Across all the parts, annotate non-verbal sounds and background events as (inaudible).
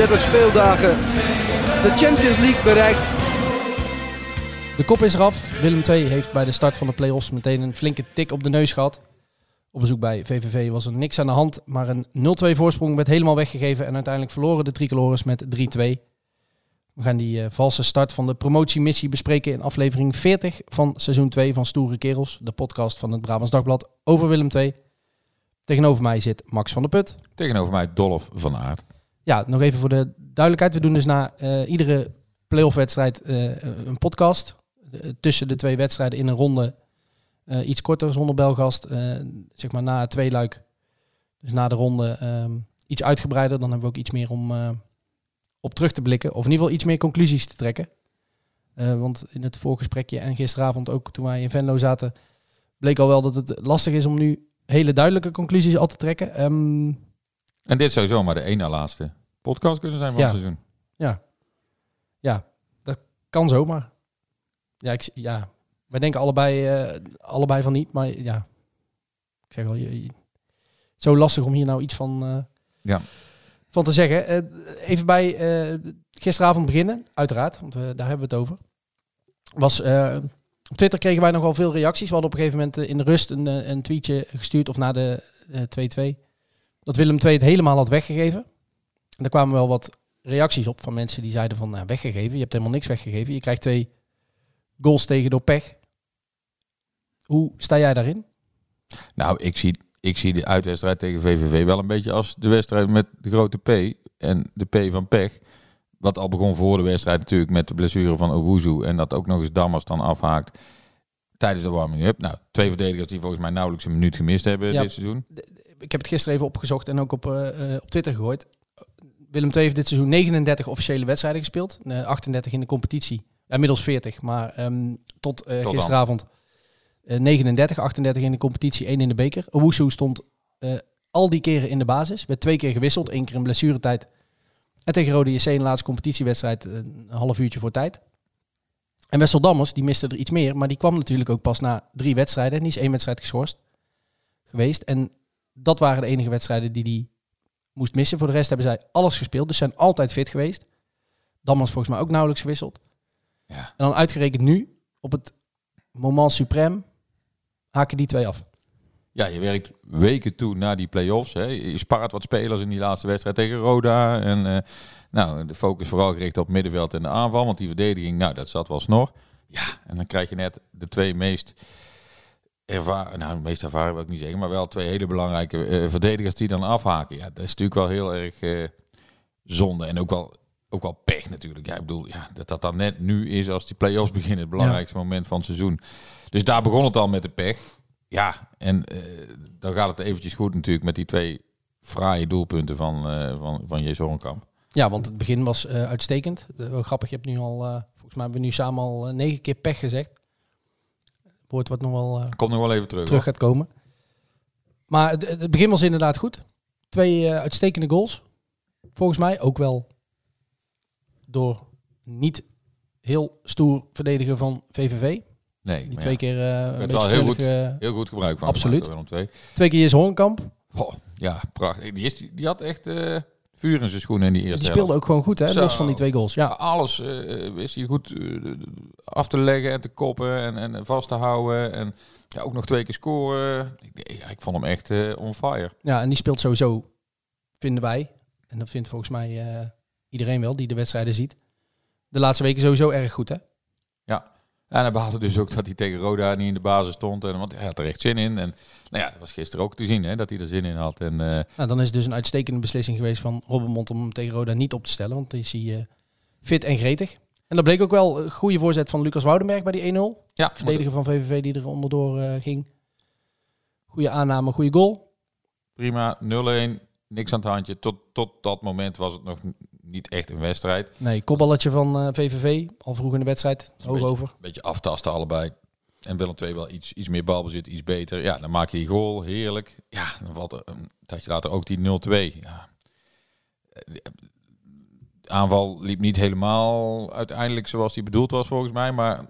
30 speeldagen de Champions League bereikt. De kop is eraf. Willem II heeft bij de start van de play-offs meteen een flinke tik op de neus gehad. Op bezoek bij VVV was er niks aan de hand, maar een 0-2 voorsprong werd helemaal weggegeven en uiteindelijk verloren de tricolores met 3-2. We gaan die eh, valse start van de promotiemissie bespreken in aflevering 40 van seizoen 2 van Stoere Kerels, de podcast van het Brabants Dagblad over Willem II. Tegenover mij zit Max van der Put. Tegenover mij Dolf van Aert. Ja, nog even voor de duidelijkheid. We doen dus na eh, iedere playoff wedstrijd eh, een podcast. Tussen de twee wedstrijden in een ronde eh, iets korter zonder belgast. zeg maar na twee luik. Dus na de ronde ehm, iets uitgebreider. Dan hebben we ook iets meer om op terug te blikken. Of in ieder geval iets meer conclusies te trekken. Want in het voorgesprekje en gisteravond ook toen wij in Venlo zaten... bleek al wel dat het lastig is om nu hele duidelijke conclusies al te trekken. Ehm, En dit zou zomaar de na laatste podcast kunnen zijn van Ja. het seizoen. Ja, dat kan zomaar. Ja, ik, ja. wij denken allebei, eh, allebei van niet, maar ja, ik zeg wel, je, je- zo lastig om hier nou iets van, eh, Ja. van te zeggen. Eh, even bij gisteravond beginnen, uiteraard, want daar hebben we het over. Was, op Twitter kregen wij nogal veel reacties. We hadden op een gegeven moment in de rust een, een tweetje gestuurd, of na de eh, 2-2, dat Willem II het helemaal had weggegeven. En daar kwamen wel wat reacties op van mensen die zeiden van nou, weggegeven. Je hebt helemaal niks weggegeven. Je krijgt twee goals tegen door pech. Hoe sta jij daarin? Nou, ik zie, ik zie de uitwedstrijd tegen VVV wel een beetje als de wedstrijd met de grote P en de P van pech. Wat al begon voor de wedstrijd natuurlijk met de blessure van Owuzu en dat ook nog eens Dammers dan afhaakt tijdens de warming-up. Nou, twee verdedigers die volgens mij nauwelijks een minuut gemist hebben Ja. dit seizoen. Ik heb het gisteren even opgezocht en ook op, eh, op Twitter gegooid. Willem II heeft dit seizoen 39 officiële wedstrijden gespeeld. Eh, 38 in de competitie. Inmiddels 40, maar ehm, tot, eh, gisteravond eh, 39, 38 in de competitie, 1 in de beker. Owusu stond eh, al die keren in de basis. Werd twee keer gewisseld, één keer in blessuretijd. En tegen Rode JC in de laatste competitiewedstrijd eh, een half uurtje voor tijd. En Wessel Dammers, die miste er iets meer, maar die kwam natuurlijk ook pas na drie wedstrijden. En die is één wedstrijd geschorst geweest. En dat waren de enige wedstrijden die hij moest missen. Voor de rest hebben zij alles gespeeld, dus zijn altijd fit geweest. Dammers volgens mij ook nauwelijks gewisseld. Ja. En dan uitgerekend nu, op het moment suprême, haken die twee af. Ja, je werkt weken toe naar die play-offs. Hè. Je spaart wat spelers in die laatste wedstrijd tegen Roda. En eh, nou, de focus vooral gericht op middenveld en de aanval. Want die verdediging, nou, dat zat wel snor. Ja, en dan krijg je net de twee meest ervaren, nou, meest ervaren wil ik niet zeggen, maar wel twee hele belangrijke eh, verdedigers die dan afhaken. Ja, dat is natuurlijk wel heel erg eh, zonde. En ook wel, ook wel pech natuurlijk. Ja, ik bedoel, ja, dat dat dan net nu is als die play-offs beginnen, het belangrijkste moment van het seizoen. Dus daar begon het al met de pech. Ja, en eh, dan gaat het eventjes goed natuurlijk met die twee fraaie doelpunten van, van, van Jees Horenkamp. Ja, want het begin was uitstekend. Wel grappig, je hebt nu al, volgens mij hebben we nu samen al negen keer pech gezegd. Woord wat nog wel eh, Komt nog wel even terug. terug hoor. gaat komen. Maar het, het begin was inderdaad goed. Twee eh, uitstekende goals. Volgens mij ook wel door niet heel stoer verdediger van VVV. Nee, Die twee ja, keer werd beetje wel heel goed, heel goed gebruik van. Absoluut. gemaakt II. twee keer is Hoornkamp. Goh, ja, prachtig. Die, is, die had echt vuur in zijn schoenen in die eerste Die speelde helft. ook gewoon goed, hè? Zo. Los van die twee goals. Ja, Alles eh, wist hij goed eh, af te leggen en te koppen en, en vast te houden. En ja, ook nog twee keer scoren. Ik, ja, ik vond hem echt eh, on fire. ja en die speelt sowieso, vinden wij, En dat vindt volgens mij iedereen wel die de wedstrijden ziet. De laatste weken sowieso erg goed, hè? En hij behaalde dus ook dat hij tegen Roda niet in de basis stond. En, want hij had er echt zin in. En nou ja, dat was gisteren ook te zien hè, dat hij er zin in had. En eh, Nou, dan is het dus een uitstekende beslissing geweest van Robbenmond om hem tegen Roda niet op te stellen. Want dan is hij eh, fit en gretig. En dat bleek ook wel een goede voorzet van Lucas Woudenberg bij die 1-0. ja, Verdediger van VVV die er onderdoor eh, ging. Goede aanname, goede goal. prima. 0-1, niks aan het handje. Tot, tot dat moment was het nog niet echt een wedstrijd. Nee, kopballetje van eh, VVV, al vroeg in de wedstrijd. Hoog beetje- over. Een beetje aftasten allebei. En Willem II wel iets, iets meer balbezit, iets beter. Ja, dan maak je die goal, heerlijk. Ja, dan valt er een tijdje later ook die 0-2. Ja. Eh, De aanval liep niet helemaal uiteindelijk zoals die bedoeld was volgens mij. Maar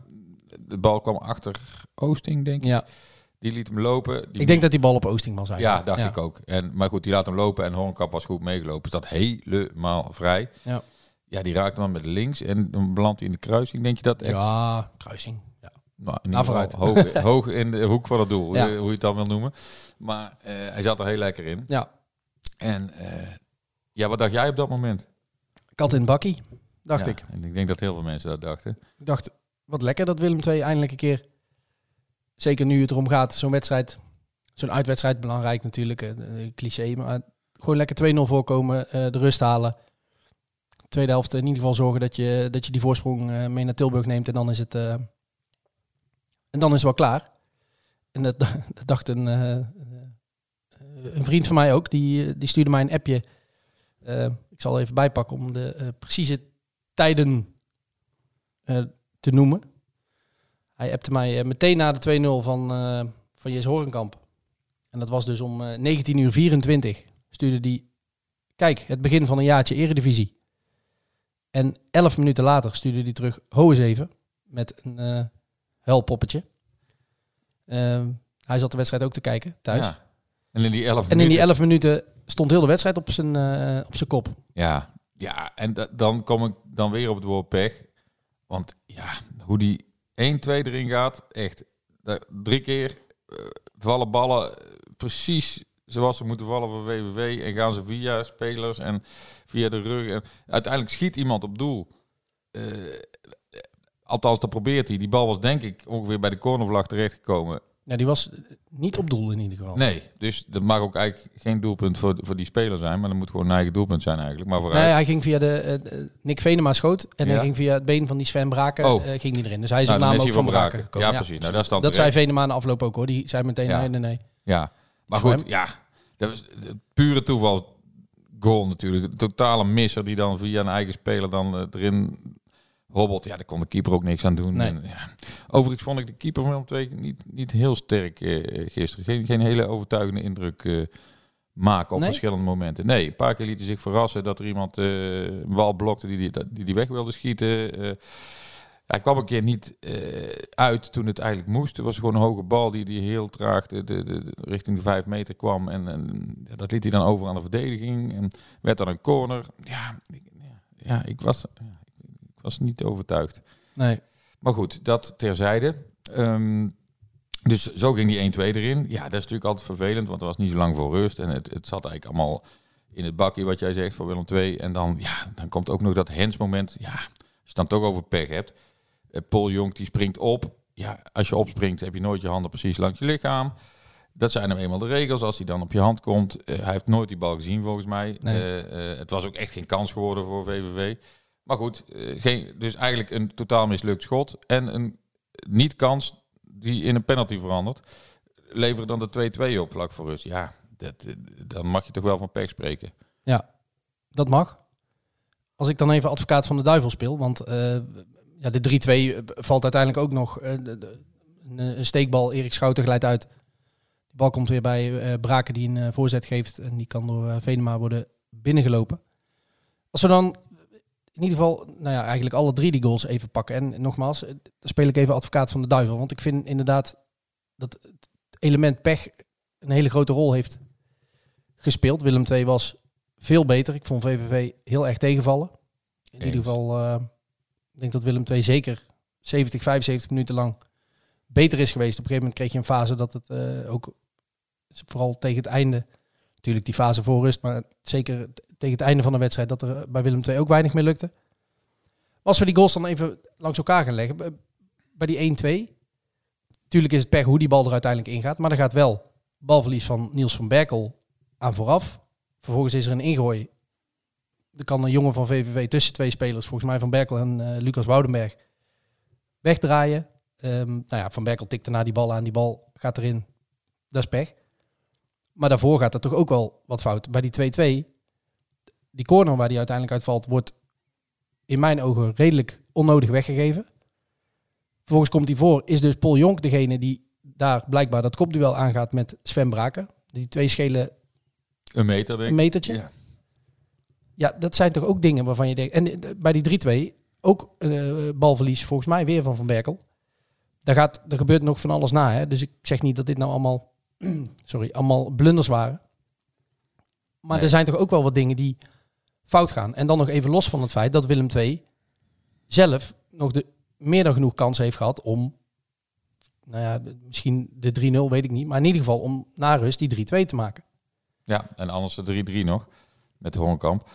de bal kwam achter Oosting, denk ik. Ja, Die liet hem lopen. Die ik denk dat die bal op Oosting was Ja, dacht ik ook. En, maar goed, die laat hem lopen en Hornkamp was goed meegelopen. Is dat helemaal vrij. Ja. Ja, die raakte dan met links en dan belandt hij in de kruising. Denk je dat echt? Ja, kruising. Ja. Nou, Nou, hoog, (laughs) hoog in de hoek van het doel, Ja. hoe, je het dan wil noemen. Maar eh, hij zat er heel lekker in. ja, En eh, ja, wat dacht jij op dat moment? kat in het bakkie, dacht Ja, ik. En ik denk dat heel veel mensen dat dachten. Ik dacht, wat lekker dat Willem II eindelijk een keer, zeker nu het erom gaat, zo'n wedstrijd, zo'n uitwedstrijd, belangrijk natuurlijk, eh, eh, cliché, maar gewoon lekker 2-0 voorkomen, eh, de rust halen. Tweede helft in ieder geval zorgen dat je, dat je die voorsprong mee naar Tilburg neemt en dan is het, en dan is het wel klaar. En dat, (laughs) dacht een, een vriend van mij ook, die, die stuurde mij een appje. Ik zal even bijpakken om de precieze tijden te noemen. Hij appte mij eh, meteen na de 2-0 van, eh van Jes Horenkamp. En dat was dus om eh 19 uur 24. Stuurde die, kijk, het begin van een jaartje eredivisie. En 11 minuten later stuurde hij terug, ho eens even, met een eh huilpoppetje. Ehm, hij zat de wedstrijd ook te kijken, thuis. Ja. En in die 11 En in die 11 minuten stond heel de wedstrijd op zijn, eh, op zijn kop. Ja, ja en da- dan kom ik dan weer op het woord pech. Want ja, hoe die 1-2 erin gaat, echt. Drie keer eh, vallen ballen eh, precies zoals ze moeten vallen voor VVV. En gaan ze via spelers en via de rug. En uiteindelijk schiet iemand op doel. Eh, althans, dat probeert hij. Die bal was denk ik ongeveer bij de cornervlag terechtgekomen. Ja, die was niet op doel in ieder geval. Nee, dus dat mag ook eigenlijk geen doelpunt voor, voor die speler zijn. Maar dat moet gewoon een eigen doelpunt zijn eigenlijk. Maar vooruit. Nee, hij ging via de eh, eh, Nick Venema schoot en Ja. hij ging via het been van die Sven Braken Oh. eh, ging die erin. Dus hij is Nou, op naam is ook van Braken Braken. gekomen. Ja, precies. Nou, dat dat zei. Venema na afloop ook hoor. Die zei meteen Ja. nee, nee, nee. Ja, maar goed, ja. Dat was pure toeval goal natuurlijk. Een totale misser die dan via een eigen speler dan erin hobbelt. Ja, daar kon de keeper ook niks aan doen. Nee. En, ja. Overigens vond ik de keeper van twee niet, niet heel sterk eh, gisteren. Geen, geen hele overtuigende indruk eh, maken op Nee? verschillende momenten. Nee, een paar keer liet hij zich verrassen dat er iemand eh, een bal blokte die die, die die weg wilde schieten. Hij kwam een keer niet uit toen het eigenlijk moest. Het was gewoon een hoge bal die, die heel traag de, de, de, richting de vijf meter kwam. En, en dat liet hij dan over aan de verdediging. En werd dan een corner. Ja, ik, ja, ik, was, ja, was niet overtuigd. nee. Maar goed, dat terzijde. Ehm, dus zo ging die 1-2 erin. Ja, dat is natuurlijk altijd vervelend, want er was niet zo lang voor rust. En het, het zat eigenlijk allemaal in het bakje, wat jij zegt, voor Willem II. En dan, ja, dan komt ook nog dat Hens-moment. Ja, als je het dan toch over pech hebt. Eh, Paul Jonk die springt op. Ja, als je opspringt heb je nooit je handen precies langs je lichaam. Dat zijn nou eenmaal de regels. Als hij dan op je hand komt. eh, hij heeft nooit die bal gezien volgens mij. Nee. Eh, het was ook echt geen kans geworden voor VVV. Maar goed, eh, geen, dus eigenlijk een totaal mislukt schot. En een niet-kans die in een penalty verandert. Leveren dan de 2-2 op vlak voor rust. Ja, dat, eh, dan mag je toch wel van pech spreken. Ja, dat mag. Als ik dan even advocaat van de duivel speel, want eh, ja, de 3-2 valt uiteindelijk ook nog de- een, steekbal. Erik Schouten glijdt uit. De bal komt weer bij Braken die een voorzet geeft en die kan door Venema worden binnengelopen. Als we dan in ieder geval, nou ja, eigenlijk alle drie die goals even pakken. En nogmaals, eh, dan speel ik even advocaat van de duivel, want ik vind inderdaad dat het element pech een hele grote rol heeft gespeeld. Willem II was veel beter. Ik vond VVV heel erg tegenvallen. In Eens. ieder geval, eh, ik denk dat Willem II zeker 70, 75 minuten lang beter is geweest. Op een gegeven moment kreeg je een fase dat het eh, ook, vooral tegen het einde, natuurlijk die fase voor rust, maar zeker tegen het einde van de wedstrijd dat er bij Willem II ook weinig meer lukte. Als we die goals dan even langs elkaar gaan leggen, bij- die 1-2, tuurlijk is het pech hoe die bal er uiteindelijk ingaat, maar er gaat wel balverlies van Niels van Berkel aan vooraf. Vervolgens is er een ingooi. Er kan een jongen van VVV tussen twee spelers, volgens mij Van Berkel en eh, Lucas Woudenberg, wegdraaien. Ehm, nou ja, Van Berkel tikt daarna die bal aan, die bal gaat erin. Dat is pech. Maar daarvoor gaat er toch ook wel wat fout. Bij die 2-2, die corner waar die uiteindelijk uitvalt, wordt in mijn ogen redelijk onnodig weggegeven. Vervolgens komt hij voor, is dus Paul Jonk degene die daar blijkbaar dat kopduel aangaat met Sven Braken. Die twee schelen Een meter, denk een metertje. Ja. Ja. dat zijn toch ook dingen waarvan je denkt... En eh, bij die 3-2 ook eh, balverlies volgens mij weer van Van Berkel. Daar, gaat, er gebeurt nog van alles na. Hè? Dus ik zeg niet dat dit nou allemaal, (clears throat) sorry, allemaal blunders waren. Maar Nee. er zijn toch ook wel wat dingen die fout gaan. En dan nog even los van het feit dat Willem II zelf nog de, meer dan genoeg kans heeft gehad om... Nou ja, misschien de 3-0, weet ik niet. Maar in ieder geval om na rust die 3-2 te maken. Ja, en anders de 3-3 nog. Met Hongenkamp.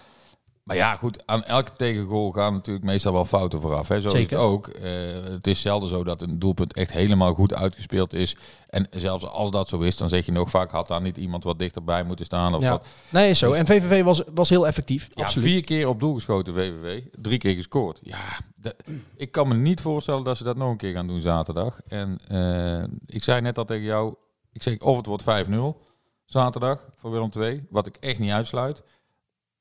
Maar ja, goed, aan elke tegengoal gaan natuurlijk meestal wel fouten vooraf. Hè. Zo Zeker. is het ook. Eh, het is zelden zo dat een doelpunt echt helemaal goed uitgespeeld is. En zelfs als dat zo is, dan zeg je nog vaak... had daar niet iemand wat dichterbij moeten staan of Ja. wat. Nee, is zo. Dus- En VVV was, was heel effectief. Ja, absoluut. vier keer op doel geschoten VVV. Drie keer gescoord. Ja, de- ik kan me niet voorstellen dat ze dat nog een keer gaan doen zaterdag. En eh, ik zei net al tegen jou... Ik zeg of het wordt 5-0 zaterdag voor Willem II. Wat ik echt niet uitsluit.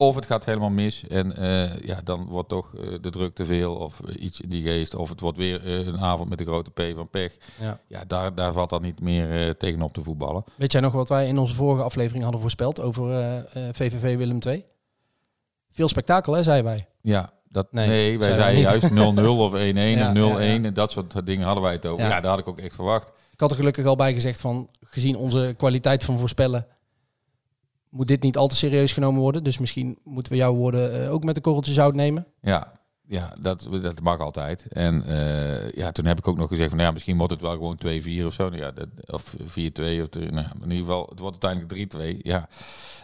Of het gaat helemaal mis en eh, ja, dan wordt toch eh, de druk te veel of eh, iets in die geest. Of het wordt weer een avond met de grote P van pech. Ja. Ja, daar, daar valt dan niet meer tegenop te voetballen. Weet jij nog wat wij in onze vorige aflevering hadden voorspeld over VVV Willem II? Veel spektakel, hè, zeiden wij. Ja, dat, Nee, nee, wij zeiden juist 0-0 of 1-1 (laughs) Ja, of 0-1 ja, ja. en dat soort dingen hadden wij het over. Ja. Ja, daar had ik ook echt verwacht. Ik had er gelukkig al bij gezegd van, gezien onze kwaliteit van voorspellen, moet dit niet al te serieus genomen worden. Dus misschien moeten we jouw woorden eh, ook met een korreltje zout nemen. Ja, ja dat, dat mag altijd. En eh, ja, toen heb ik ook nog gezegd van ja, misschien wordt het wel gewoon 2-4 of zo. Nou Ja, dat, of 4-2 of nou, in ieder geval, het wordt uiteindelijk 3-2. Ja,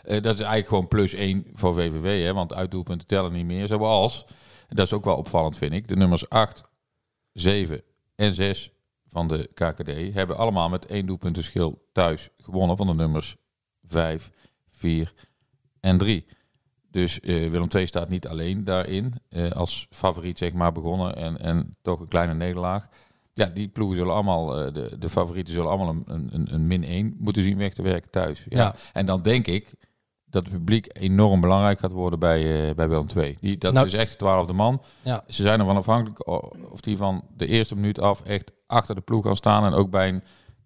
Eh, dat is eigenlijk gewoon plus 1 voor VVV, hè, want uitdoelpunten tellen niet meer. Zoals, dat is ook wel opvallend vind ik, de nummers 8, 7 en 6 van de KKD hebben allemaal met één doelpuntenschil thuis gewonnen van de nummers 5, 4 en 3. Dus eh, Willem II staat niet alleen daarin. eh, als favoriet zeg maar begonnen en, en toch een kleine nederlaag. Ja, die ploegen zullen allemaal, eh, de, de favorieten zullen allemaal een, een, een min 1 moeten zien weg te werken thuis. Ja. Ja. En dan denk ik dat het publiek enorm belangrijk gaat worden bij, bij Willem II. Die, dat Nou- is echt de twaalfde man. Ja. Ze zijn ervan afhankelijk of die van de eerste minuut af echt achter de ploeg kan staan. En ook bij een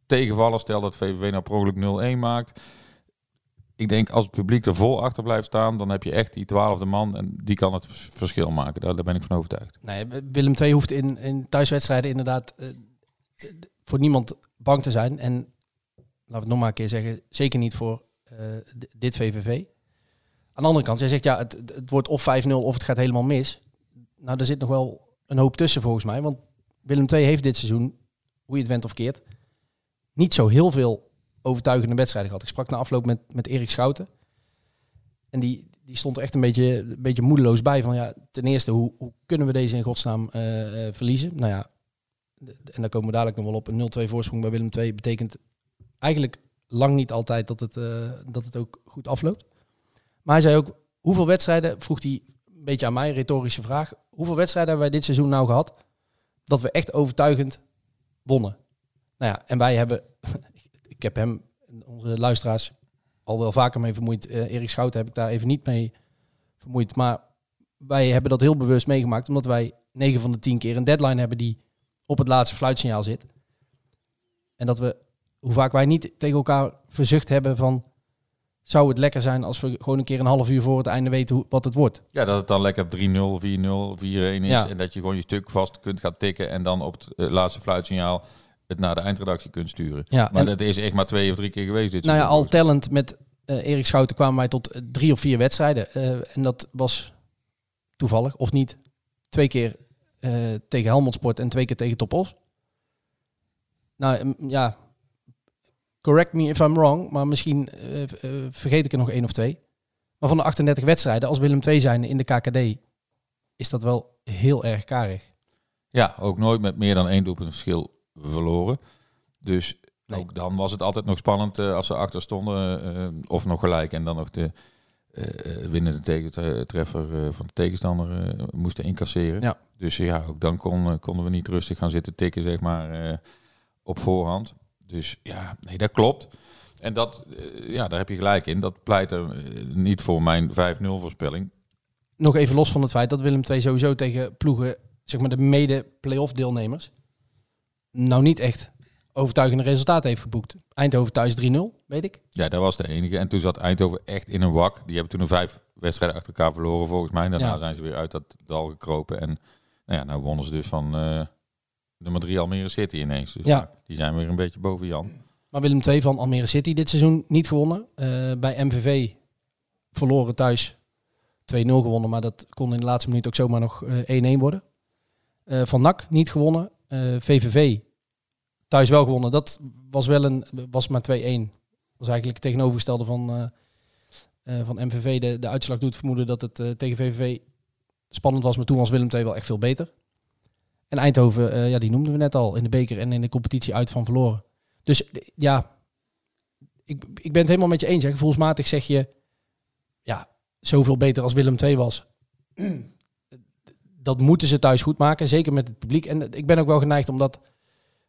tegenvaller, stel dat VVV nou per ongeluk 0-1 maakt. Ik denk als het publiek er vol achter blijft staan, dan heb je echt die twaalfde man en die kan het vers- verschil maken. Daar, ben ik van overtuigd. Nee, Willem II hoeft in, in thuiswedstrijden inderdaad eh, voor niemand bang te zijn. En laten we het nog maar een keer zeggen, zeker niet voor eh, dit VVV. Aan de andere kant, jij zegt ja, het, het wordt of 5-0 of het gaat helemaal mis. Nou, er zit nog wel een hoop tussen volgens mij. Want Willem II heeft dit seizoen, hoe je het went of keert, niet zo heel veel overtuigende wedstrijden gehad. Ik sprak na afloop met, met Erik Schouten. En die, die stond er echt een beetje, een beetje moedeloos bij. Van ja, ten eerste, hoe, hoe kunnen we deze in godsnaam eh, eh, verliezen? Nou ja, en daar komen we dadelijk nog wel op. Een 0-2 voorsprong bij Willem II betekent eigenlijk lang niet altijd dat het, eh, dat het ook goed afloopt. Maar hij zei ook, hoeveel wedstrijden, vroeg hij een beetje aan mij, retorische vraag. Hoeveel wedstrijden hebben wij dit seizoen nou gehad dat we echt overtuigend wonnen? Nou ja, en wij hebben, heb hem, onze luisteraars, al wel vaker mee vermoeid. Eh, Erik Schouten heb ik daar even niet mee vermoeid. Maar wij hebben dat heel bewust meegemaakt, omdat wij 9 van de 10 keer een deadline hebben die op het laatste fluitsignaal zit. En dat we, hoe vaak wij niet tegen elkaar verzucht hebben van, zou het lekker zijn als we gewoon een keer een half uur voor het einde weten hoe, wat het wordt. Ja, dat het dan lekker 3-0, 4-0, 4-1 is. Ja. En dat je gewoon je stuk vast kunt gaan tikken en dan op het eh, laatste fluitsignaal het naar de eindredactie kunt sturen. Ja, Maar dat is echt maar twee of drie keer geweest dit Nou ja, al tellend met eh, Erik Schouten kwamen wij tot eh, drie of vier wedstrijden. Eh, en dat was toevallig, of niet, twee keer tegen Helmond Sport en twee keer tegen Topos. Nou ja, correct me if I'm wrong, maar misschien vergeet ik er nog één of twee. Maar van de 38 wedstrijden, als Willem II zijn in de KKD, is dat wel heel erg karig. Ja, ook nooit met meer dan één doelpunt verschil verloren. Dus Nee. ook dan was het altijd nog spannend eh, als ze achter stonden. eh, of nog gelijk en dan nog de eh, eh, winnende tegentreffer eh, van de tegenstander eh, moesten incasseren. Ja. Dus ja, ook dan kon, eh, konden we niet rustig gaan zitten tikken, zeg maar, eh, op voorhand. Dus ja, nee, dat klopt. En dat, eh, ja, daar heb je gelijk in. Dat pleit er eh, niet voor mijn 5-0 voorspelling. Nog even los van het feit dat Willem II sowieso tegen ploegen, zeg maar de mede-playoff deelnemers, nou niet echt overtuigende resultaten heeft geboekt. Eindhoven thuis 3-0, weet ik. Ja, dat was de enige. En toen zat Eindhoven echt in een wak. Die hebben toen een vijf wedstrijden achter elkaar verloren volgens mij. Daarna Ja. zijn ze weer uit dat dal gekropen. En nou ja, nou wonnen ze dus van eh, nummer drie Almere City ineens. Dus Ja. die zijn weer een beetje boven Jan. Maar Willem II van Almere City dit seizoen niet gewonnen. Eh, bij MVV verloren thuis 2-0 gewonnen, maar dat kon in de laatste minuut ook zomaar nog eh, 1-1 worden. Eh, van NAC niet gewonnen. Eh, VVV thuis wel gewonnen. Dat was wel een was maar 2-1. was eigenlijk het tegenovergestelde van, eh, eh, van MVV. De, de uitslag doet vermoeden dat het eh, tegen VVV spannend was, maar toen was Willem II wel echt veel beter. En Eindhoven, eh, ja, die noemden we net al in de beker en in de competitie uit van verloren. Dus eh, ja, ik, ik ben het helemaal met je eens. Hè. Gevoelsmatig zeg je, ja, zoveel beter als Willem II was. (clears throat) Dat moeten ze thuis goed maken, zeker met het publiek. En ik ben ook wel geneigd om dat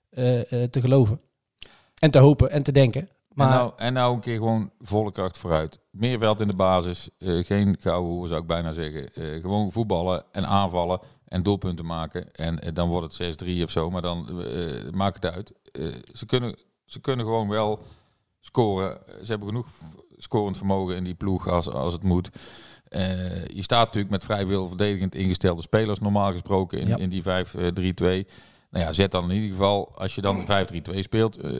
eh, eh, te geloven. En te hopen en te denken. Maar En, nou, en nou een keer gewoon volle kracht vooruit. Meer veld in de basis. eh, geen gouden hoer zou ik bijna zeggen. Gewoon voetballen en aanvallen en doelpunten maken. En dan wordt het 6-3 of zo. Maar dan maakt het uit. Ze, kunnen, ze kunnen gewoon wel scoren. Ze hebben genoeg scorend vermogen in die ploeg als, als het moet. Eh, je staat natuurlijk met vrij veel verdedigend ingestelde spelers normaal gesproken in, Ja. in die 5-3-2. Nou ja, zet dan in ieder geval, als je dan 5-3-2 speelt, eh,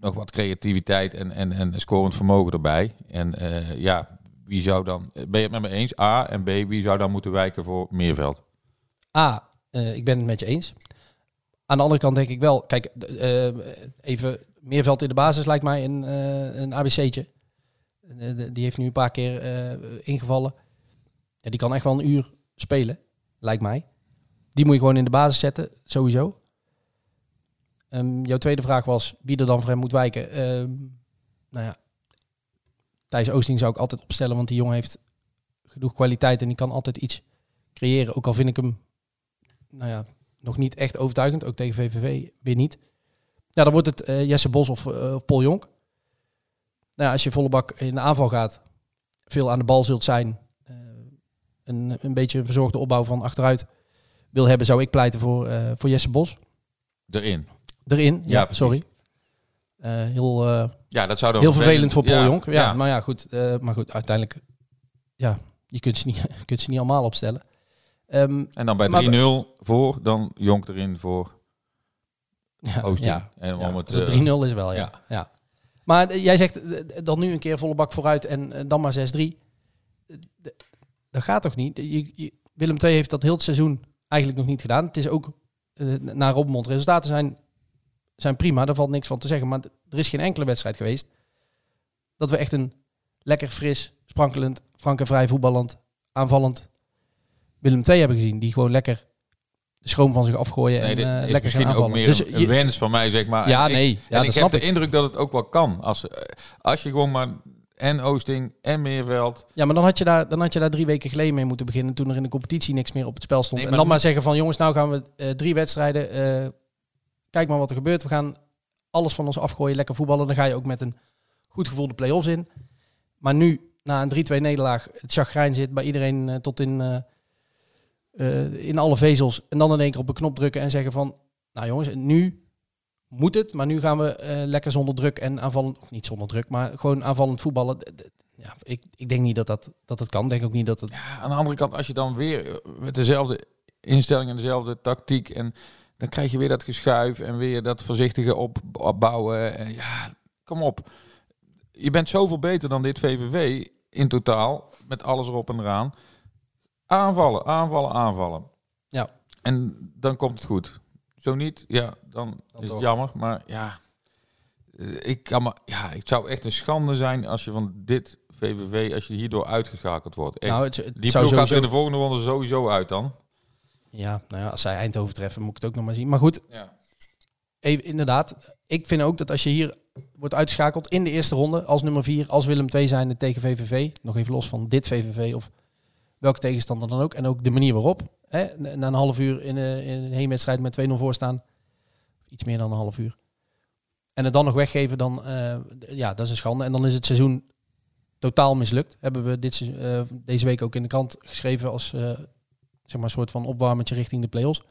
nog wat creativiteit en, en, en scorend vermogen erbij. En eh, ja, wie zou dan, ben je het met me eens? A en B, wie zou dan moeten wijken voor Meerveld? A, eh, ik ben het met je eens. Aan de andere kant denk ik wel, kijk, eh, even Meerveld in de basis lijkt mij een, eh, een ABC'tje. Eh, die heeft nu een paar keer eh, ingevallen. Ja, die kan echt wel een uur spelen, lijkt mij. Die moet je gewoon in de basis zetten, sowieso. Ehm, jouw tweede vraag was wie er dan voor hem moet wijken. Ehm, nou ja, Thijs Oosting zou ik altijd opstellen, want die jongen heeft genoeg kwaliteit en die kan altijd iets creëren. Ook al vind ik hem nou ja, nog niet echt overtuigend, ook tegen VVV weer niet. Ja, dan wordt het eh, Jesse Bos of, of Paul Jonk. Nou als je volle bak in de aanval gaat, veel aan de bal zult zijn, eh, een, een beetje een verzorgde opbouw van achteruit wil hebben, zou ik pleiten voor, eh, voor Jesse Bos. Erin. Erin, ja, Ja, sorry. Eh, heel Ja, dat zou dan heel vervelend voor Paul ja, Jonk. Ja, maar ja, goed. maar goed, uiteindelijk, ja, je kunt ze niet, (laughs) je kunt ze niet allemaal opstellen. Ehm, En dan bij Maar 3-0 voor, dan Jonk erin voor ja, Oosting. ja, En Ja, om het, als het eh, 3-0 is wel, ja. ja. Maar eh, jij zegt eh, dan nu een keer volle bak vooruit en eh, dan maar 6-3. Eh, d- Dat gaat toch niet? Willem II heeft dat heel het seizoen eigenlijk nog niet gedaan. Het is ook eh, naar Robbenmond. Resultaten zijn, zijn prima, daar valt niks van te zeggen. Maar er is geen enkele wedstrijd geweest dat we echt een lekker fris, sprankelend, frank en vrij voetballend, aanvallend Willem II hebben gezien. Die gewoon lekker schroom van zich afgooien Nee, en is lekker gaan misschien ook meer Dus een, je- wens van mij, zeg maar. Ja, En ik- nee. Ja, en dat ik heb de ik. indruk dat het ook wel kan. Als, eh, als je gewoon maar en Oosting en Meerveld. Ja, maar dan had, je daar, dan had je daar drie weken geleden mee moeten beginnen. Toen er in de competitie niks meer op het spel stond. Nee, en dan maar zeggen van jongens, nou gaan we eh, drie wedstrijden. kijk maar wat er gebeurt. We gaan alles van ons afgooien, lekker voetballen. Dan ga je ook met een goed gevoel de play-offs in. Maar nu, na een 3-2 nederlaag, het chagrijn zit bij iedereen tot in, eh, in alle vezels. En dan in één keer op een knop drukken en zeggen van... Nou jongens, nu moet het. Maar nu gaan we eh, lekker zonder druk en aanvallend... Of niet zonder druk, maar gewoon aanvallend voetballen. Ja, ik, ik denk niet dat dat, dat het kan. Denk ook niet dat het... Ja, aan de andere kant, als je dan weer eh, met dezelfde instelling en dezelfde tactiek. En dan krijg je weer dat geschuif en weer dat voorzichtige op, opbouwen. En ja, kom op. Je bent zoveel beter dan dit VVV in totaal. Met alles erop en eraan. Aanvallen, aanvallen, aanvallen. Ja. En dan komt het goed. Zo niet, ja, dan, Dan is het jammer. Maar ja, eh, ik kan maar, ja, het zou echt een schande zijn als je van dit VVV als je hierdoor uitgeschakeld wordt. Echt. Nou, het, het die zou ploeg gaat in de volgende ronde sowieso uit dan. Ja, nou ja, als zij Eindhoven treffen, moet ik het ook nog maar zien. Maar goed, Ja. even, inderdaad. Ik vind ook dat als je hier wordt uitgeschakeld in de eerste ronde, als nummer 4, als Willem 2 zijn tegen VVV, nog even los van dit VVV of welke tegenstander dan ook, en ook de manier waarop, hè, na een half uur in, een- in een heenwedstrijd met 2-0 voor staan, iets meer dan een half uur, en het dan nog weggeven, dan, eh, ja, dat is een schande. En dan is het seizoen totaal mislukt. Hebben we dit, eh, deze week ook in de krant geschreven als eh, zeg maar een soort van opwarmertje richting de play-offs.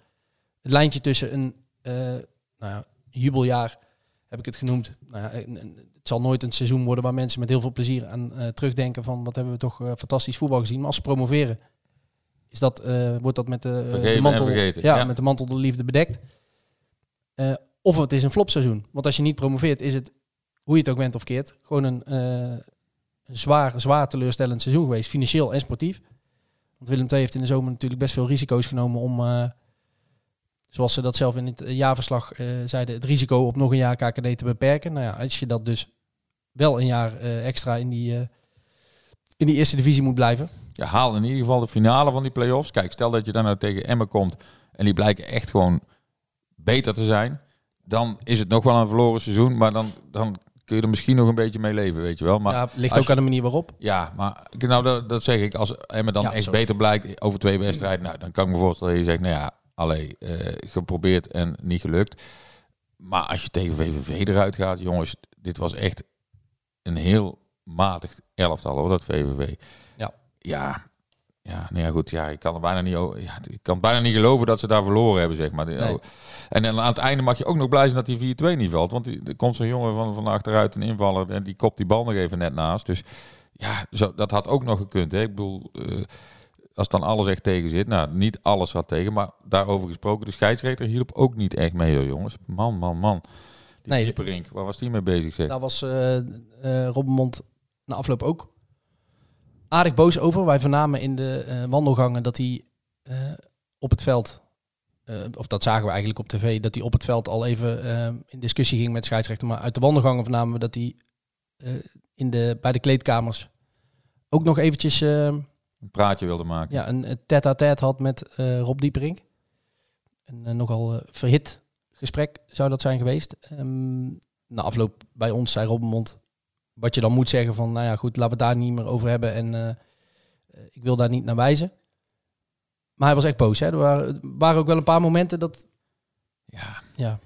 Het lijntje tussen een eh, nou ja, jubeljaar, heb ik het genoemd. Nou ja, het zal nooit een seizoen worden waar mensen met heel veel plezier aan eh, terugdenken van wat hebben we toch eh, fantastisch voetbal gezien. Maar als ze promoveren, is dat, eh, wordt dat met de, de mantel, vergeten, Ja, ja. met de mantel de liefde bedekt. Of het is een flopseizoen. Want als je niet promoveert, is het, hoe je het ook bent of keert, gewoon een, een zwaar, zwaar teleurstellend seizoen geweest, financieel en sportief. Want Willem II heeft in de zomer natuurlijk best veel risico's genomen om, zoals ze dat zelf in het eh, jaarverslag eh, zeiden, het risico op nog een jaar KKD te beperken. Nou ja, als je dat dus wel een jaar eh, extra in die, in die eerste divisie moet blijven. Ja, haal in ieder geval de finale van die play-offs. Kijk, stel dat je dan nou tegen Emmen komt en die blijken echt gewoon beter te zijn. Dan is het nog wel een verloren seizoen, maar dan, dan kun je er misschien nog een beetje mee leven, weet je wel. Maar ja, ligt ook aan de manier waarop. Ja, maar nou, dat, dat zeg ik. Als Emmen dan Ja, echt beter blijkt over twee wedstrijden, nou, dan kan ik me voorstellen dat je zegt, nou ja, allee, eh, geprobeerd en niet gelukt. Maar als je tegen VVV eruit gaat, jongens, dit was echt een heel matig elftal hoor, dat VVV. Ja. Ja, ja, nou ja, goed, ja, ik kan er bijna niet, ja, ik kan bijna niet geloven dat ze daar verloren hebben, zeg maar. Nee. En dan aan het einde mag je ook nog blij zijn dat die 4-2 niet valt, want die, er komt zo'n jongen van, van achteruit, een invaller, en die kopt die bal nog even net naast. Dus ja, zo, dat had ook nog gekund. Hè? Ik bedoel, eh, als dan alles echt tegen zit. Nou, niet alles had tegen, maar daarover gesproken. De scheidsrechter hielp ook niet echt mee, hoor, jongens. Man, man, man. Die Nee. Dieperink, waar was die mee bezig, zeg? Daar was eh eh Robbenmond na afloop ook aardig boos over. Wij vernamen in de eh, wandelgangen dat hij op het veld, of dat zagen we eigenlijk op tv, dat hij op het veld al even in discussie ging met de scheidsrechter. Maar uit de wandelgangen vernamen we dat hij in de, bij de kleedkamers ook nog eventjes Een praatje wilde maken. ja, een, tête-à-tête had met eh, Rob Dieperink. Een eh, nogal eh, verhit gesprek zou dat zijn geweest. Ehm, na afloop bij ons zei Robbenmond wat je dan moet zeggen van, nou ja goed, laten we het daar niet meer over hebben en ik wil daar niet naar wijzen. Maar hij was echt boos. Hè? Er waren, er waren ook wel een paar momenten dat, Ja. ja,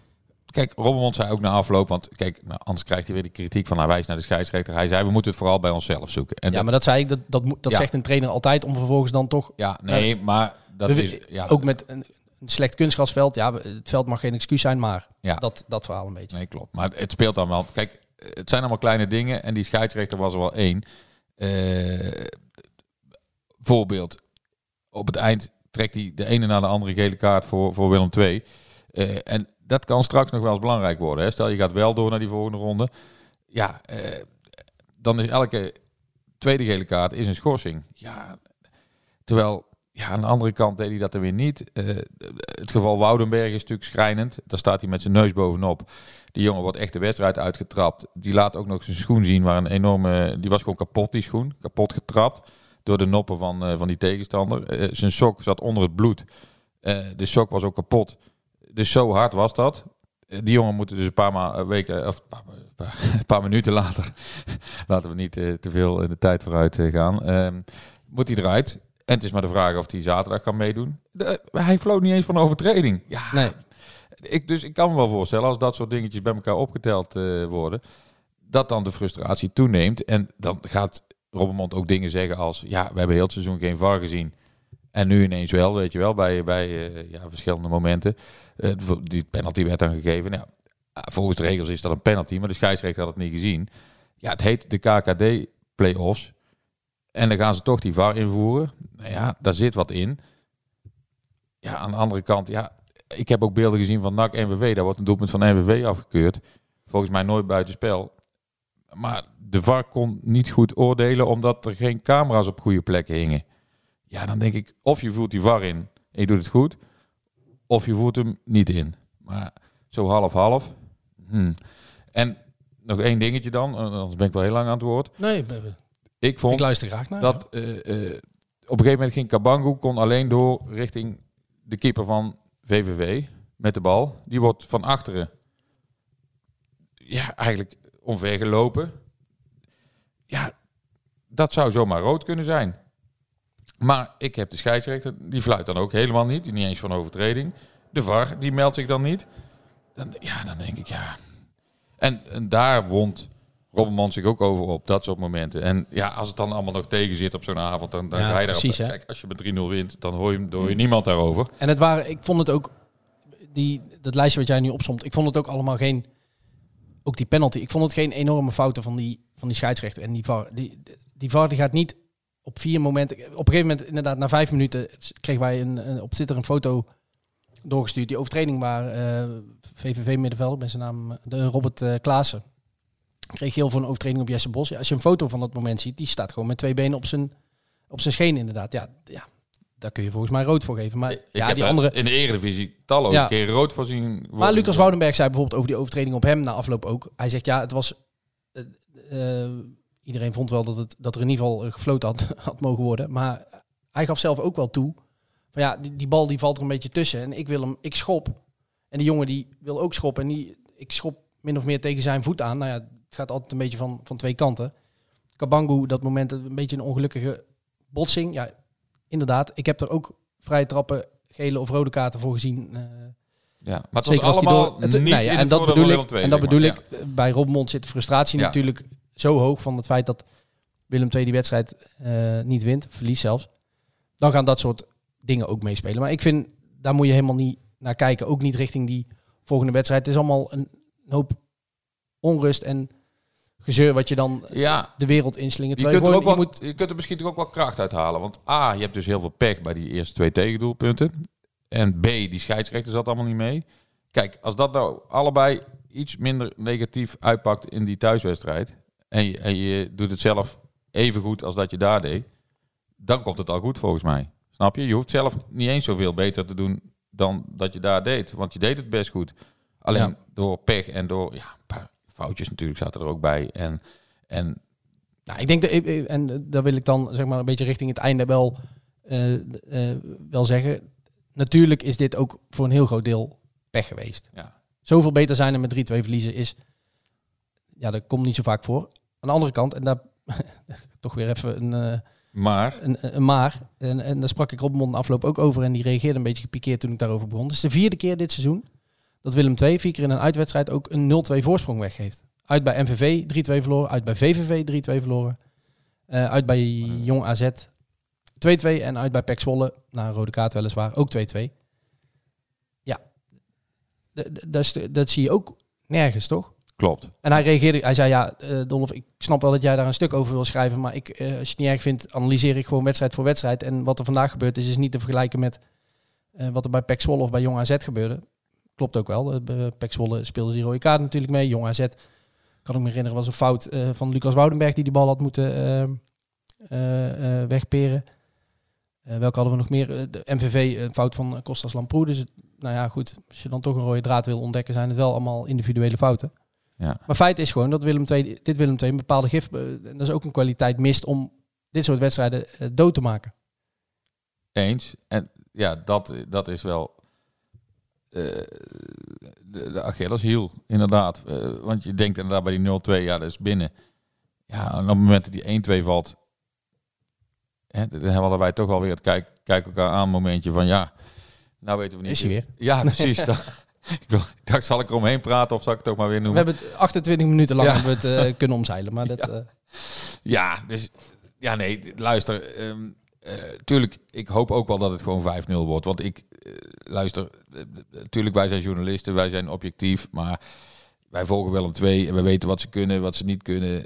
Kijk, Robbenmond zei ook na afloop, want kijk, nou, anders krijgt hij weer de kritiek van hij wijst naar de scheidsrechter. Hij zei, we moeten het vooral bij onszelf zoeken. En ja dat- maar dat zei ik, dat, dat, dat Ja. zegt een trainer altijd om vervolgens dan toch, ja, nee, maar dat We- is... Ja, ook met een, een slecht kunstgrasveld, ja, het veld mag geen excuus zijn, maar Ja. dat, dat verhaal een beetje. Nee, klopt. Maar het, het speelt dan wel. Kijk, het zijn allemaal kleine dingen en die scheidsrechter was er wel één. Eh, voorbeeld. Op het eind trekt hij de ene na de andere gele kaart voor, voor Willem II. Eh, en dat kan straks nog wel eens belangrijk worden. Hè. Stel, je gaat wel door naar die volgende ronde. Ja, eh, dan is elke tweede gele kaart is een schorsing. Ja, terwijl ja, aan de andere kant deed hij dat er weer niet. Eh, het geval Woudenberg is natuurlijk schrijnend. Daar staat hij met zijn neus bovenop. Die jongen wordt echt de wedstrijd uitgetrapt. Die laat ook nog zijn schoen zien waar een enorme... Die was gewoon kapot, die schoen. Kapot getrapt door de noppen van, eh, van die tegenstander. Zijn sok zat onder het bloed. De sok was ook kapot. Dus zo hard was dat. Eh, die jongen moeten dus een paar ma- eh, weken... Of een paar, paar- (laughs) een paar minuten later... (laughs) laten we niet eh, te veel in de tijd vooruit eh, gaan. Ehm, moet hij eruit. En het is maar de vraag of hij zaterdag kan meedoen. De- hij floot niet eens van overtreding. Ja, Nee. ik, dus ik kan me wel voorstellen, als dat soort dingetjes bij elkaar opgeteld eh, worden, dat dan de frustratie toeneemt. En dan gaat Robbermond ook dingen zeggen als, ja, we hebben heel het seizoen geen VAR gezien. En nu ineens wel, weet je wel, bij, bij eh, ja, verschillende momenten. Eh, die penalty werd dan gegeven. Nou, volgens de regels is dat een penalty, maar de scheidsrechter had het niet gezien. Ja, het heet de KKD play-offs. En dan gaan ze toch die VAR invoeren. Nou ja, daar zit wat in. Ja, aan de andere kant, ja, ik heb ook beelden gezien van NAC NWV. Daar wordt een doelpunt van NWV afgekeurd. Volgens mij nooit buitenspel. Maar de VAR kon niet goed oordelen omdat er geen camera's op goede plekken hingen. Ja, dan denk ik, of je voert die VAR in en je doet het goed, of je voert hem niet in. Maar zo half-half. Hmm. En nog één dingetje dan, eh, anders ben ik wel heel lang aan het woord. Nee, Ik vond Ik luister graag naar. dat eh, op een gegeven moment ging Kabangu kon alleen door richting de keeper van VVV met de bal. Die wordt van achteren ja, eigenlijk omver gelopen. Ja, dat zou zomaar rood kunnen zijn. Maar ik heb de scheidsrechter, die fluit dan ook helemaal niet. Die niet eens van overtreding. De VAR, die meldt zich dan niet. Dan, ja, dan denk ik, ja. En, en daar wond Robbenman zich ook over op, dat soort momenten. En ja, als het dan allemaal nog tegen zit op zo'n avond, dan, dan Ja, ga je precies, daarop. Kijk, als je met 3-0 wint, dan hoor je, hoor je niemand daarover. En het waren, ik vond het ook, die, dat lijstje wat jij nu opsomt, ik vond het ook allemaal geen, ook die penalty, ik vond het geen enorme fouten van die, van die scheidsrechter en die VAR. Die, die VAR die gaat niet op vier momenten, op een gegeven moment inderdaad na vijf minuten kregen wij een, een, op Twitter een foto doorgestuurd, die overtreding waar eh, VVV middenvelder, ik ben zijn naam, de Robert eh Klaassen, kreeg heel voor een overtreding op Jesse Bos. Ja, als je een foto van dat moment ziet, die staat gewoon met twee benen op zijn, op zijn scheen inderdaad. Ja, ja, daar kun je volgens mij rood voor geven. Maar Ik ja, heb die andere... in de Eredivisie talloze Ja. keren rood voorzien. Maar Lucas Woudenberg zei bijvoorbeeld over die overtreding op hem na afloop ook. Hij zegt ja, het was. eh, iedereen vond wel dat, het, dat er in ieder geval eh, gefloten had, (laughs) had mogen worden. Maar hij gaf zelf ook wel toe. Van ja, die, die bal die valt er een beetje tussen. En ik wil hem, ik schop. En die jongen die wil ook schoppen. En die, ik schop min of meer tegen zijn voet aan. Nou ja, het gaat altijd een beetje van, van twee kanten. Kabangu, dat moment een beetje een ongelukkige botsing. Ja, inderdaad. Ik heb er ook vrije trappen, gele of rode kaarten voor gezien. eh, Ja, maar het was Zeker allemaal door- het- niet nee, ja, in en het dat bedoel ik. En dat bedoel maar. ik. Bij Robmond zit de frustratie Ja. natuurlijk zo hoog van het feit dat Willem II die wedstrijd eh, niet wint, verliest zelfs. Dan gaan dat soort dingen ook meespelen. Maar ik vind, daar moet je helemaal niet naar kijken. Ook niet richting die volgende wedstrijd. Het is allemaal een hoop onrust en gezeur wat je dan Ja, de wereld inslingert. je, kunt er ook wel, je je kunt er misschien toch ook wel kracht uithalen. Want A, je hebt dus heel veel pech bij die eerste twee tegendoelpunten. En B, die scheidsrechter zat allemaal niet mee. Kijk, als dat nou allebei iets minder negatief uitpakt in die thuiswedstrijd. En je, en je doet het zelf even goed als dat je daar deed. Dan komt het al goed volgens mij. Snap je? Je hoeft zelf niet eens zoveel beter te doen dan dat je daar deed. Want je deed het best goed. Alleen Ja. door pech en door ja, een paar foutjes natuurlijk zaten er ook bij. En, en Nou, ik denk dat, en daar wil ik dan zeg maar een beetje richting het einde wel, eh, eh, wel zeggen. Natuurlijk is dit ook voor een heel groot deel pech geweest. Ja. Zoveel beter zijn er met 3-2 verliezen is, ja, dat komt niet zo vaak voor. Aan de andere kant, en daar (laughs) toch weer even een, eh, maar een, een maar. En, en daar sprak ik Robmond afloop ook over en die reageerde een beetje gepikeerd toen ik daarover begon. Het is de vierde keer dit seizoen dat Willem II vier keer in een uitwedstrijd ook een 0-2 voorsprong weggeeft. Uit bij MVV 3-2 verloren, uit bij VVV 3-2 verloren, eh, uit bij Jong AZ 2-2 en uit bij PEC Zwolle, na een rode kaart weliswaar, ook 2-2. Ja, dat, dat zie je ook nergens, toch? Klopt. En hij reageerde, hij zei ja, eh Dolf, ik snap wel dat jij daar een stuk over wil schrijven, maar ik, eh, als je het niet erg vindt, analyseer ik gewoon wedstrijd voor wedstrijd. En wat er vandaag gebeurd is, is niet te vergelijken met eh, wat er bij PEC Zwolle of bij Jong AZ gebeurde. Klopt ook wel. PEC Zwolle speelde die rode kaart natuurlijk mee. Jong AZ, kan ik me herinneren, was een fout van Lucas Woudenberg die die bal had moeten wegperen. Welke hadden we nog meer? De MVV, een fout van Kostas Lamproe. Dus nou ja, goed. Als je dan toch een rode draad wil ontdekken, zijn het wel allemaal individuele fouten. Ja. Maar feit is gewoon dat Willem II, dit Willem II een bepaalde gif, eh, en dat is ook een kwaliteit, mist om dit soort wedstrijden eh, dood te maken. Eens. En ja, dat, dat is wel eh, de, de Achilleshiel, inderdaad. Want je denkt inderdaad bij die 0-2, ja, dat is binnen. Ja, en op het moment dat die 1-2 valt, hè, dan hadden wij toch alweer het kijk, kijk elkaar aan momentje van ja, nou weten we niet. Is hij weer. Ja, precies. (laughs) Dan- (laughs) ik, dacht, zal ik eromheen praten of zal ik het toch maar weer We noemen? hebben het 28 minuten lang Ja. hebben we het eh, (laughs) kunnen omzeilen. Maar dat, Ja. eh, Ja, dus ja, nee, luister. eh, tuurlijk, ik hoop ook wel dat het gewoon 5-0 wordt. Want ik, luister, natuurlijk, wij zijn journalisten, wij zijn objectief, maar wij volgen wel om twee en we weten wat ze kunnen, wat ze niet kunnen.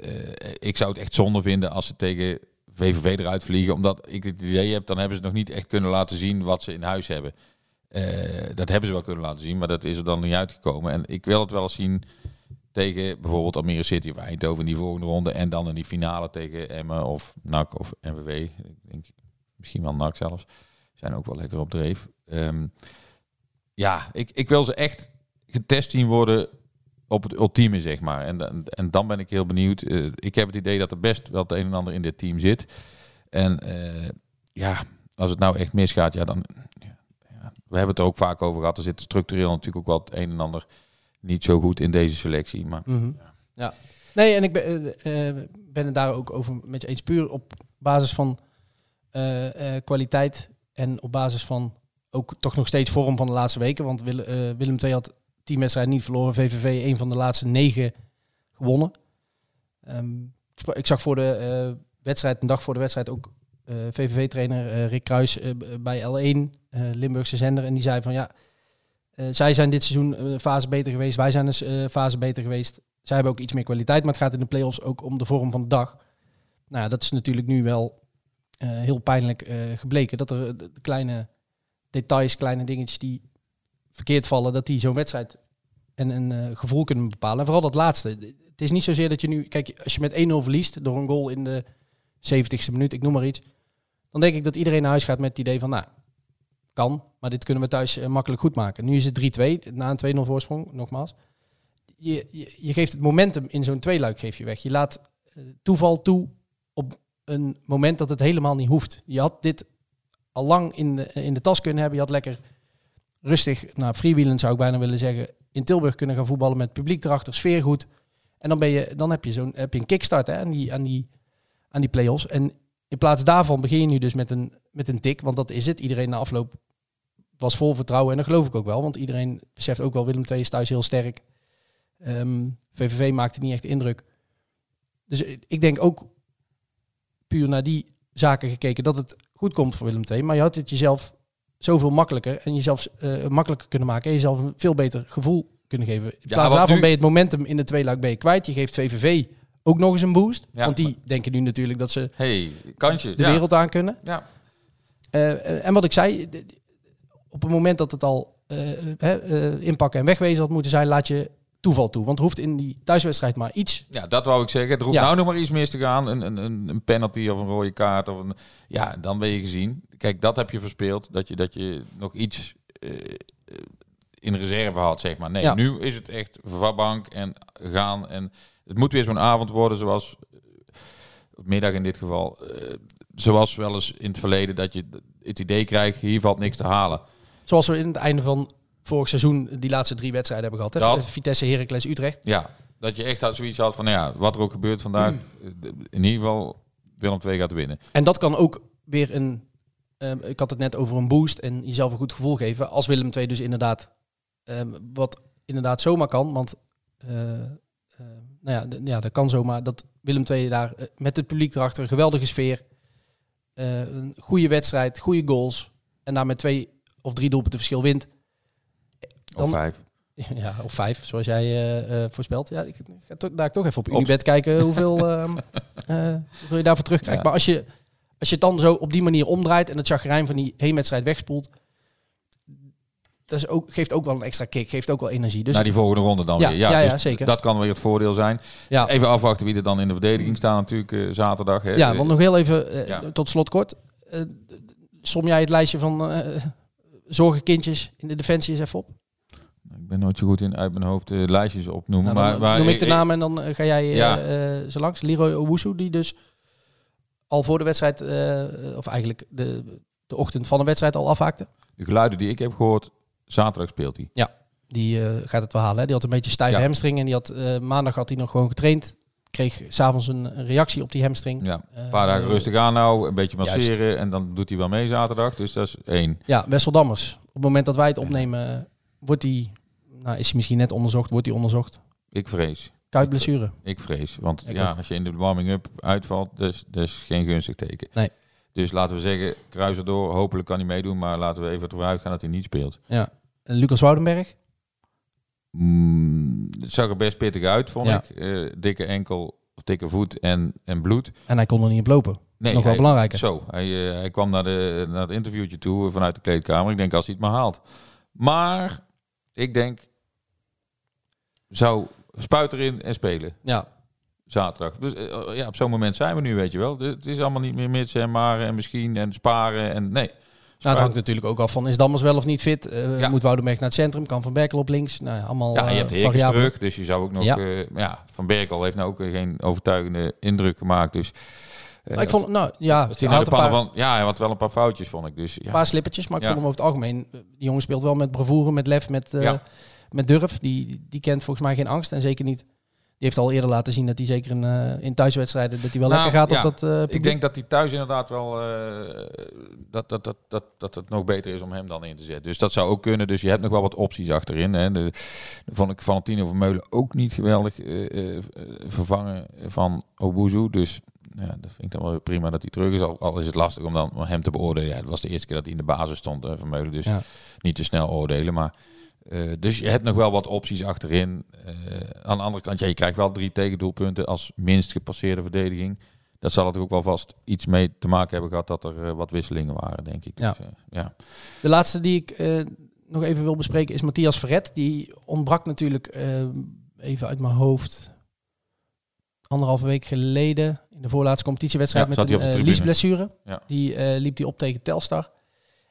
Ik zou het echt zonde vinden als ze tegen VVV eruit vliegen, omdat ik het idee heb, dan hebben ze nog niet echt kunnen laten zien wat ze in huis hebben. Eh, dat hebben ze wel kunnen laten zien, maar dat is er dan niet uitgekomen. En ik wil het wel eens zien tegen bijvoorbeeld Almere City of Eindhoven in die volgende ronde. En dan in die finale tegen Emmen of NAC of NWW. Ik denk, misschien wel NAC zelfs. Zijn ook wel lekker op dreef. Ehm, ja, ik, ik wil ze echt getest zien worden op het ultieme, zeg maar. En, en, en dan ben ik heel benieuwd. Eh, ik heb het idee dat er best wel het een en ander in dit team zit. En eh, ja, als het nou echt misgaat, ja, dan... Ja, ja, we hebben het er ook vaak over gehad. Er zit structureel natuurlijk ook wel het een en ander niet zo goed in deze selectie. Maar Mhm. Ja. Nee, en ik ben, eh, ben het daar ook over met je eens. Puur op basis van eh, kwaliteit en op basis van ook toch nog steeds vorm van de laatste weken. Want Willem, Willem II had tien wedstrijden niet verloren. VVV een van de laatste negen gewonnen. Ehm, ik zag voor de wedstrijd, een dag voor de wedstrijd, ook VVV-trainer eh, Rick Kruis eh, bij L1, eh, Limburgse zender. En die zei van ja, eh, zij zijn dit seizoen een fase beter geweest. Wij zijn een eh, fase beter geweest. Zij hebben ook iets meer kwaliteit, maar het gaat in de play-offs ook om de vorm van de dag. Nou dat is natuurlijk nu wel eh, heel pijnlijk eh, gebleken. Dat er eh, kleine details, kleine dingetjes die verkeerd vallen, dat die zo'n wedstrijd en een eh, gevoel kunnen bepalen. En vooral dat laatste. Het is niet zozeer dat je nu, kijk, als je met 1-0 verliest door een goal in de 70ste minuut, ik noem maar iets, dan denk ik dat iedereen naar huis gaat met het idee van, nou, kan, maar dit kunnen we thuis eh, makkelijk goed maken. Nu is het 3-2, na een 2-0 voorsprong, nogmaals. Je, je, geeft het momentum in zo'n tweeluik geef je weg. Je laat eh, toeval toe op een moment dat het helemaal niet hoeft. Je had dit al lang in de, in de tas kunnen hebben. Je had lekker rustig, nou freewheelen zou ik bijna willen zeggen, in Tilburg kunnen gaan voetballen met publiek erachter, sfeer goed. En dan, ben je, dan heb je, zo'n, heb je een kickstart hè, aan, die, aan, die, aan die play-offs. En in plaats daarvan begin je nu dus met een, met een tik, want dat is het. Iedereen na afloop was vol vertrouwen en dat geloof ik ook wel. Want iedereen beseft ook wel, Willem II is thuis heel sterk. Ehm, VVV maakte niet echt indruk. Dus ik denk ook puur naar die zaken gekeken dat het goed komt voor Willem II. Maar je had het jezelf zoveel makkelijker en jezelf eh, makkelijker kunnen maken. En jezelf een veel beter gevoel kunnen geven. In plaats want daarvan nu- ben je het momentum in de tweeluik ben je kwijt. Je geeft VVV ook nog eens een boost. Ja, want die denken nu natuurlijk dat ze hey, kansje. de ja. wereld aan kunnen. Ja. Eh, eh, en wat ik zei, op het moment dat het al eh, inpakken en wegwezen had moeten zijn, laat je toeval toe. Want hoeft in die thuiswedstrijd maar iets. Ja, dat wou ik zeggen. Er hoeft Ja. nou nog maar iets mis te gaan. Een, een, een penalty of een rode kaart. Of een, ja, dan ben je gezien. Kijk, dat heb je verspeeld. Dat je, dat je nog iets in reserve had, zeg maar. Nee, Ja. nu is het echt vabank en gaan. En het moet weer zo'n avond worden zoals... eh, of middag in dit geval. eh, zoals wel eens in het verleden dat je het idee krijgt... hier valt niks te halen. Zoals we in het einde van vorig seizoen die laatste drie wedstrijden hebben gehad. Hè? Dat. Vitesse, Heracles, Utrecht. Ja, dat je echt had zoiets had van... Nou ja, wat er ook gebeurt vandaag... eh, in ieder geval Willem II gaat winnen. En dat kan ook weer een... ik had het net over een boost en jezelf een goed gevoel geven. Als Willem II dus inderdaad... wat inderdaad zomaar kan. Want nou ja, ja, dat kan zomaar dat Willem II daar eh, met het publiek erachter... een geweldige sfeer... eh, een goede wedstrijd, goede goals... en daar met twee of drie doelpunten verschil wint. Of Dan- vijf. (laughs) Ja, of vijf, zoals jij eh, eh, voorspelt. Ja, ik ga daar toch even op Unibet kijken hoeveel, (laughs) ehm, eh, hoeveel je daarvoor terugkrijgt. Ja. Maar als je, als je het dan zo op die manier omdraait en het chagrijn van die heenwedstrijd wegspoelt, dat is ook, geeft ook wel een extra kick, geeft ook wel energie. Dus Naar die volgende ronde dan Ja, weer. ja, ja, dus zeker. Dat kan weer het voordeel zijn. Even afwachten wie er dan in de verdediging staan natuurlijk eh, zaterdag. Hè. ja, want nog heel even eh, tot slot kort. Eh, som jij het lijstje van zorgenkindjes in de defensie eens even op? Ik ben nooit zo goed in uit mijn hoofd de lijstjes opnoemen. Nou, maar, maar noem ik de naam en dan ga jij zo langs. Leroy Owusu, die dus al voor de wedstrijd, of eigenlijk de, de ochtend van de wedstrijd al afhaakte. De geluiden die ik heb gehoord, zaterdag speelt hij. Die eh, gaat het wel halen. Hè? Die had een beetje stijve Ja. hamstring en die had, eh, maandag had hij nog gewoon getraind. Kreeg s'avonds een, reactie op die hamstring. Ja, Eh, een paar dagen rustig aan nou, een beetje Juist. masseren en dan doet hij wel mee zaterdag. Dus dat is één. Ja, Wessel Dammers. Op het moment dat wij het opnemen, eh, wordt hij, nou is hij misschien net onderzocht, wordt hij onderzocht. Ik vrees. Kuitblessure. Ik vrees. Want Ik ja, ook. als je in de warming-up uitvalt, dus, dat is geen gunstig teken. Nee. Dus laten we zeggen, kruis erdoor. Hopelijk kan hij meedoen, maar laten we even ervoor uitgaan dat hij niet speelt. Ja. En Lucas Woudenberg. Mm, het zag er best pittig uit, vond Ja. ik. Eh, dikke enkel, of dikke voet en, en bloed. En hij kon er niet op lopen. Nee, Nog wel hij- belangrijker. Zo, hij, eh, hij kwam naar, de, naar het interviewtje toe vanuit de kleedkamer. Ik denk als hij het maar haalt. Maar ik denk, zou spuit erin en spelen Ja, zaterdag. Dus eh, ja, op zo'n moment zijn we nu, weet je wel. Het is allemaal niet meer mits en maren en misschien en sparen en nee. Nou, het hangt natuurlijk ook af van, is Dammers wel of niet fit? Eh, Ja. Moet Woudenberg naar het centrum? Kan Van Berkel op links? Nou, ja, allemaal Ja, je eh, hebt Heerkens variabelen. terug, dus je zou ook nog... Ja. Ja. ja, Van Berkel heeft nou ook eh, geen overtuigende indruk gemaakt, dus... eh, ik vond, nou ja, hij had een paar, van... Ja, hij had wel een paar foutjes, vond ik. Dus ja, paar slippertjes, maar ik vond hem over het algemeen... eh, Die jongen speelt wel met bravoure, met lef, met, eh, met durf. Die, die kent volgens mij geen angst en zeker niet... Heeft al eerder laten zien dat hij zeker in, eh, in thuiswedstrijden... dat hij wel Nou, lekker gaat ja. op dat eh. Ik denk dat hij thuis inderdaad wel eh, dat, dat, dat, dat, dat het nog beter is om hem dan in te zetten. Dus dat zou ook kunnen. Dus je hebt nog wel wat opties achterin. Hè. De, vond ik Valentino Vermeulen ook niet geweldig eh, eh, vervangen van Obuzu. Dus ja, dat vind ik dan wel weer prima dat hij terug is. Al, al is het lastig om dan hem te beoordelen. Ja, het was de eerste keer dat hij in de basis stond, eh, Vermeulen. Dus Ja. niet te snel oordelen. Maar eh, dus je hebt nog wel wat opties achterin. Eh, aan de andere kant, ja, je krijgt wel drie tegendoelpunten als minst gepasseerde verdediging. Dat zal natuurlijk ook wel vast iets mee te maken hebben gehad dat er eh, wat wisselingen waren, denk ik. Dus, Ja. eh, ja. De laatste die ik nog even wil bespreken is Matthias Verret. Die ontbrak natuurlijk even uit mijn hoofd anderhalve week geleden in de voorlaatste competitiewedstrijd Ja, met een uh, liesblessure. Ja. Die liep die op tegen Telstar.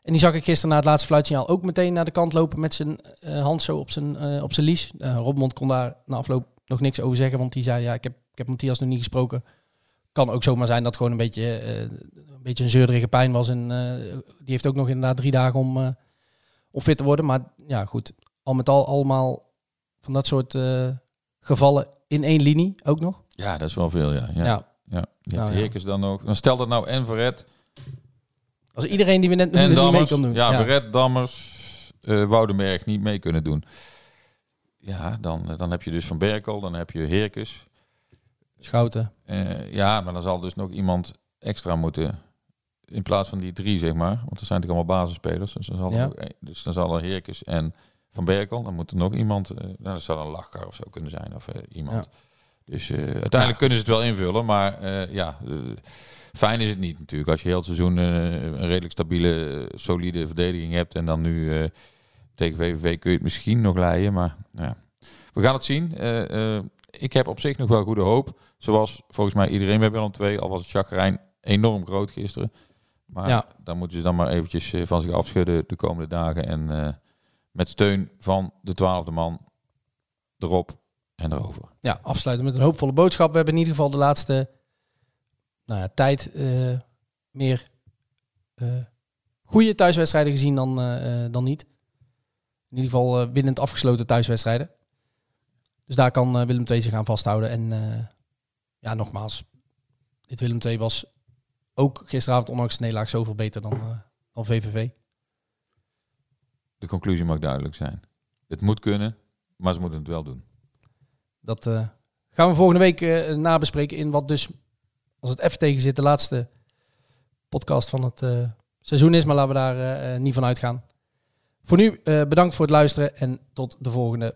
En die zag ik gisteren na het laatste fluitsignaal ook meteen naar de kant lopen met zijn eh, hand zo op zijn, eh, op zijn lies. Eh Robmond kon daar na afloop nog niks over zeggen, want die zei ja, ik heb, ik heb Matthias nog niet gesproken. Kan ook zomaar zijn dat het gewoon een beetje, een beetje een zeurderige pijn was. En die heeft ook nog inderdaad drie dagen om, om fit te worden. Maar ja, goed. Al met al allemaal van dat soort gevallen in één linie ook nog. ja, dat is wel veel, ja. Ja, Ja. ja. Nou, ja. Dan nog. Dan stel dat nou en Verret Als iedereen die we net en noemden niet mee kan doen. Ja, Verret, Dammers, eh Woudenberg niet mee kunnen doen. Ja, dan, eh, dan heb je dus Van Berkel, dan heb je Heerkens. Schouten. Eh, ja, maar dan zal dus nog iemand extra moeten. In plaats van die drie, zeg maar. Want er zijn natuurlijk allemaal basisspelers. Dus dan zal er, Ja. dus dan zal er en Van Berkel. Dan moet er nog iemand. eh nou, dat zou een Lachkar of zo kunnen zijn. Of iemand. Dus uiteindelijk kunnen ze het wel invullen. Maar ja, fijn is het niet natuurlijk. Als je heel het seizoen eh, een redelijk stabiele, solide verdediging hebt. En dan nu eh, tegen VVV kun je het misschien nog leiden. Maar nou ja, we gaan het zien. Eh, ik heb op zich nog wel goede hoop. Zoals volgens mij iedereen bij Willem II. Al was het chagrijn enorm groot gisteren. Maar Ja. dan moeten ze dan maar eventjes van zich afschudden de komende dagen. En met steun van de twaalfde man erop en erover. Ja, afsluiten met een hoopvolle boodschap. We hebben in ieder geval de laatste nou ja, tijd eh, meer eh, goede thuiswedstrijden gezien dan, eh, dan niet. In ieder geval winnend afgesloten thuiswedstrijden. Dus daar kan Willem II zich aan vasthouden. En ja, nogmaals, dit Willem II was ook gisteravond ondanks de nederlaag zoveel beter dan, dan VVV. De conclusie mag duidelijk zijn. Het moet kunnen, maar ze moeten het wel doen. Dat gaan we volgende week nabespreken in wat dus, als het even tegen zit, de laatste podcast van het eh, seizoen is. Maar laten we daar eh, eh, niet van uitgaan. Voor nu bedankt voor het luisteren en tot de volgende.